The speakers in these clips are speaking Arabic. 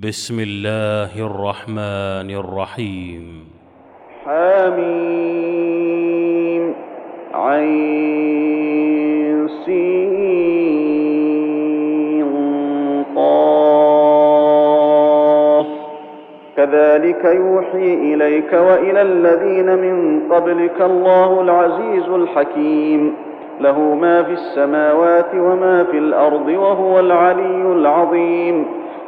بسم الله الرحمن الرحيم. حميم عين سين قاف. كذلك يوحي إليك وإلى الذين من قبلك الله العزيز الحكيم. له ما في السماوات وما في الأرض وهو العلي العظيم.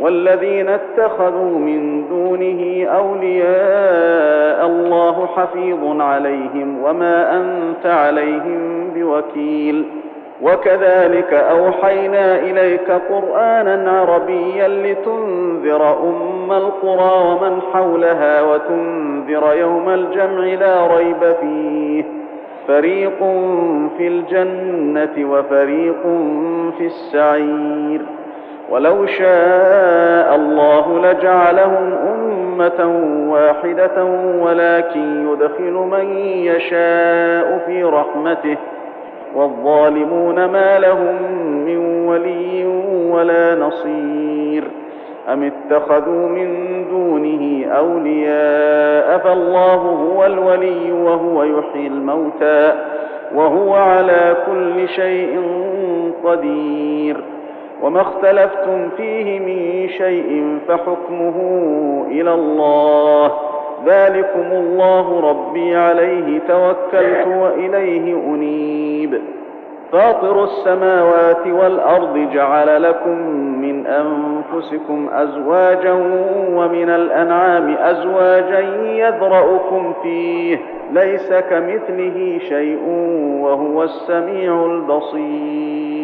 والذين اتخذوا من دونه أولياء الله حفيظ عليهم وما أنت عليهم بوكيل. وكذلك أوحينا إليك قرآنا عربيا لتنذر أم القرى ومن حولها وتنذر يوم الجمع لا ريب فيه. فريق في الجنة وفريق في السعير. ولو شاء الله لجعلهم أمة واحدة ولكن يدخل من يشاء في رحمته والظالمون ما لهم من ولي ولا نصير أم اتخذوا من دونه أولياء فالله هو الولي وهو يحيي الموتى وهو على كل شيء قدير وما اختلفتم فيه من شيء فحكمه إلى الله. ذلكم الله ربي عليه توكلت وإليه أنيب. فاطر السماوات والأرض جعل لكم من أنفسكم أزواجا ومن الأنعام أزواجا يذرأكم فيه. ليس كمثله شيء وهو السميع البصير.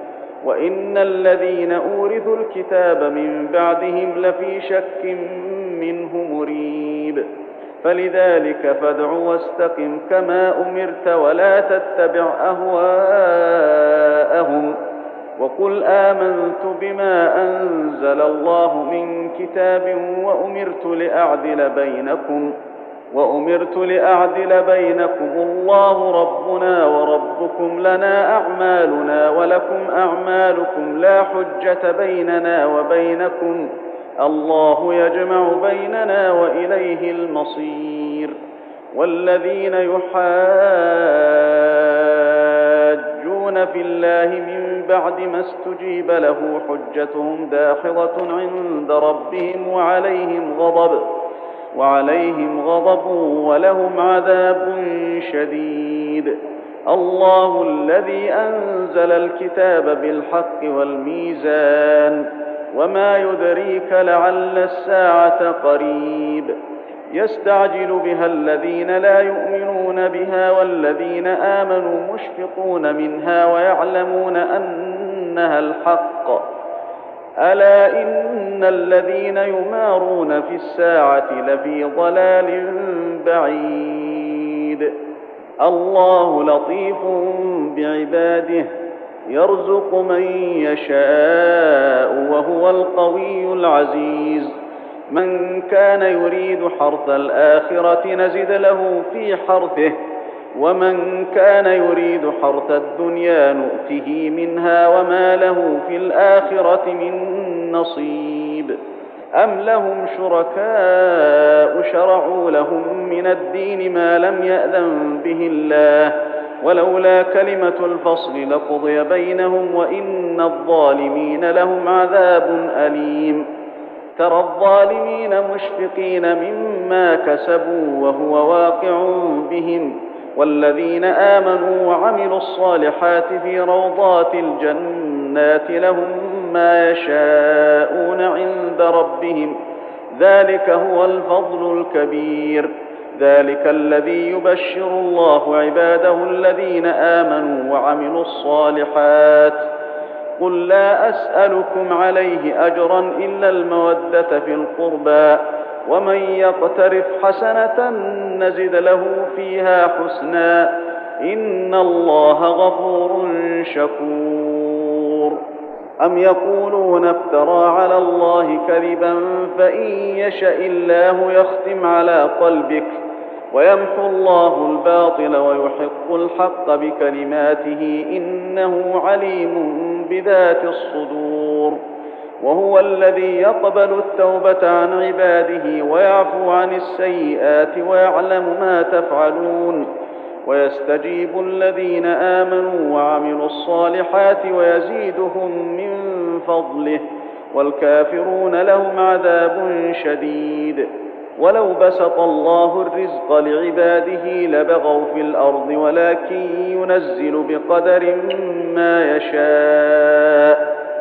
وإن الذين أورثوا الكتاب من بعدهم لفي شك منه مريب. فلذلك فادع واستقم كما أمرت ولا تتبع أهواءهم. وقل آمنت بما أنزل الله من كتاب وأمرت لأعدل بينكم. وأمرت لأعدل بينكم. الله ربنا وربكم لنا أعمالنا ولكم أعمالكم لا حجة بيننا وبينكم. الله يجمع بيننا وإليه المصير. والذين يحاجون في الله من بعد ما استجيب له حجتهم داحضه عند ربهم وعليهم غضب. وعليهم غضب ولهم عذاب شديد. الله الذي أنزل الكتاب بالحق والميزان وما يدريك لعل الساعة قريب. يستعجل بها الذين لا يؤمنون بها والذين آمنوا مشفقون منها ويعلمون أنها الحق. ألا إن الذين يمارون في الساعة لفي ضلال بعيد. الله لطيف بعباده يرزق من يشاء وهو القوي العزيز. من كان يريد حرث الآخرة نزد له في حرثه ومن كان يريد حرث الدنيا نؤته منها وما له في الآخرة من نصيب. أم لهم شركاء شرعوا لهم من الدين ما لم يأذن به الله؟ ولولا كلمة الفصل لقضي بينهم وإن الظالمين لهم عذاب أليم. ترى الظالمين مشفقين مما كسبوا وهو واقع بهم. والذين آمنوا وعملوا الصالحات في روضات الجنات لهم ما يشاءون عند ربهم. ذلك هو الفضل الكبير. ذلك الذي يبشر الله عباده الذين آمنوا وعملوا الصالحات. قل لا أسألكم عليه أجرا إلا المودة في القربى. ومن يقترف حسنه نزد له فيها حسنا ان الله غفور شكور ام يقولون افترى على الله كذبا فان يشا الله يختم على قلبك ويمحو الله الباطل ويحق الحق بكلماته انه عليم بذات الصدور وهو الذي يقبل التوبة عن عباده ويعفو عن السيئات ويعلم ما تفعلون ويستجيب الذين آمنوا وعملوا الصالحات ويزيدهم من فضله والكافرون لهم عذاب شديد. ولو بسط الله الرزق لعباده لبغوا في الأرض ولكن ينزل بقدر ما يشاء.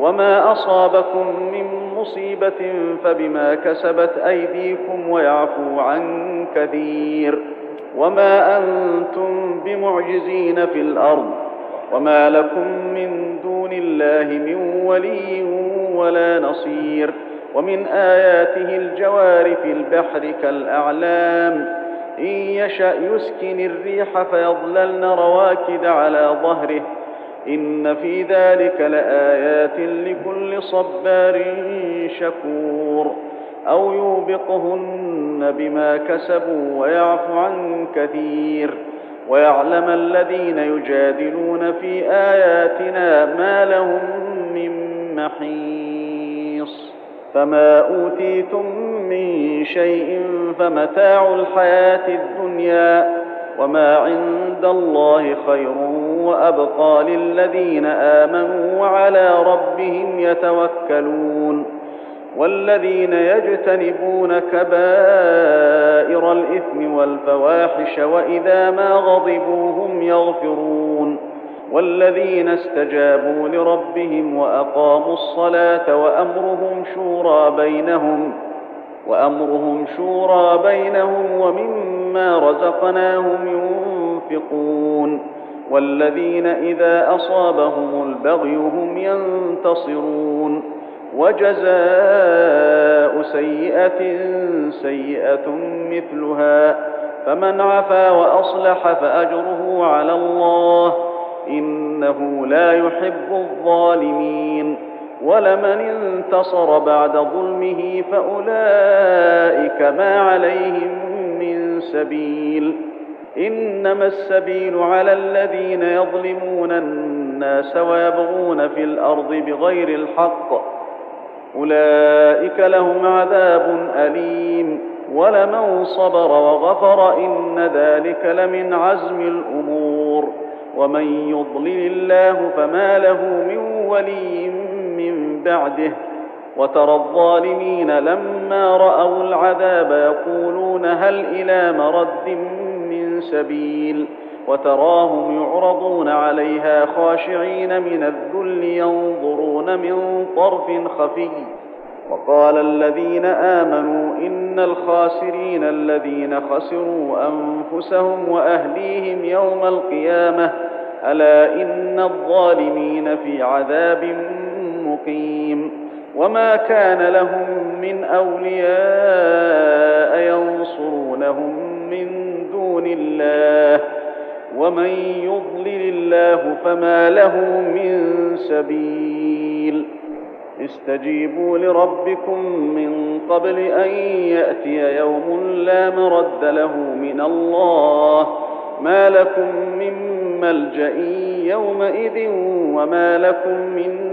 وما اصابكم من مصيبه فبما كسبت ايديكم ويعفو عن كثير وما أنتم بمعجزين في الأرض وما لكم من دون الله من ولي ولا نصير ومن اياته الجوار في البحر كالاعلام ان يشا يسكن الريح فيظللن رواكد على ظهره إن في ذلك لآيات لكل صبار شكور أو يوبقهن بما كسبوا ويعفو عن كثير ويعلم الذين يجادلون في آياتنا ما لهم من محيص فما أوتيتم من شيء فمتاع الحياة الدنيا وما عند الله خير وابقى للذين امنوا وعلى ربهم يتوكلون والذين يجتنبون كبائر الاثم والفواحش واذا ما غضبوا هم يغفرون والذين استجابوا لربهم واقاموا الصلاه وامرهم شورى بينهم وأمرهم شورى بينهم ومما رزقناهم ينفقون والذين إذا أصابهم البغي هم ينتصرون وجزاء سيئة سيئة مثلها فمن عفا وأصلح فأجره على الله إنه لا يحب الظالمين ولمن انتصر بعد ظلمه فأولئك ما عليهم من سبيل. إنما السبيل على الذين يظلمون الناس ويبغون في الأرض بغير الحق. أولئك لهم عذاب أليم. ولمن صبر وغفر إن ذلك لمن عزم الأمور. ومن يضلل الله فما له من ولي من بعده. وترى الظالمين لما رأوا العذاب يقولون هل إلى مرد من سبيل؟ وتراهم يعرضون عليها خاشعين من الذل ينظرون من طرف خفي. وقال الذين آمنوا إن الخاسرين الذين خسروا أنفسهم وأهليهم يوم القيامة. ألا إن الظالمين في عذاب مقيم وما كان لهم من أولياء ينصرونهم من دون الله ومن يضلل الله فما له من سبيل استجيبوا لربكم من قبل أن يأتي يوم لا مرد له من الله ما لكم من ملجأ يومئذ وما لكم من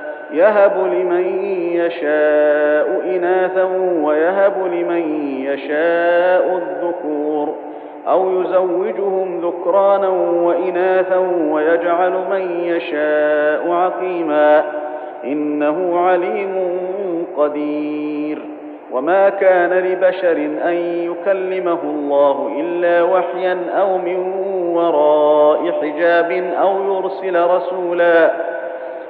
يهب لمن يشاء إناثا ويهب لمن يشاء الذكور أو يزوجهم ذكرانا وإناثا ويجعل من يشاء عقيما إنه عليم قدير وما كان لبشر أن يكلمه الله إلا وحيا أو من وراء حجاب أو يرسل رسولا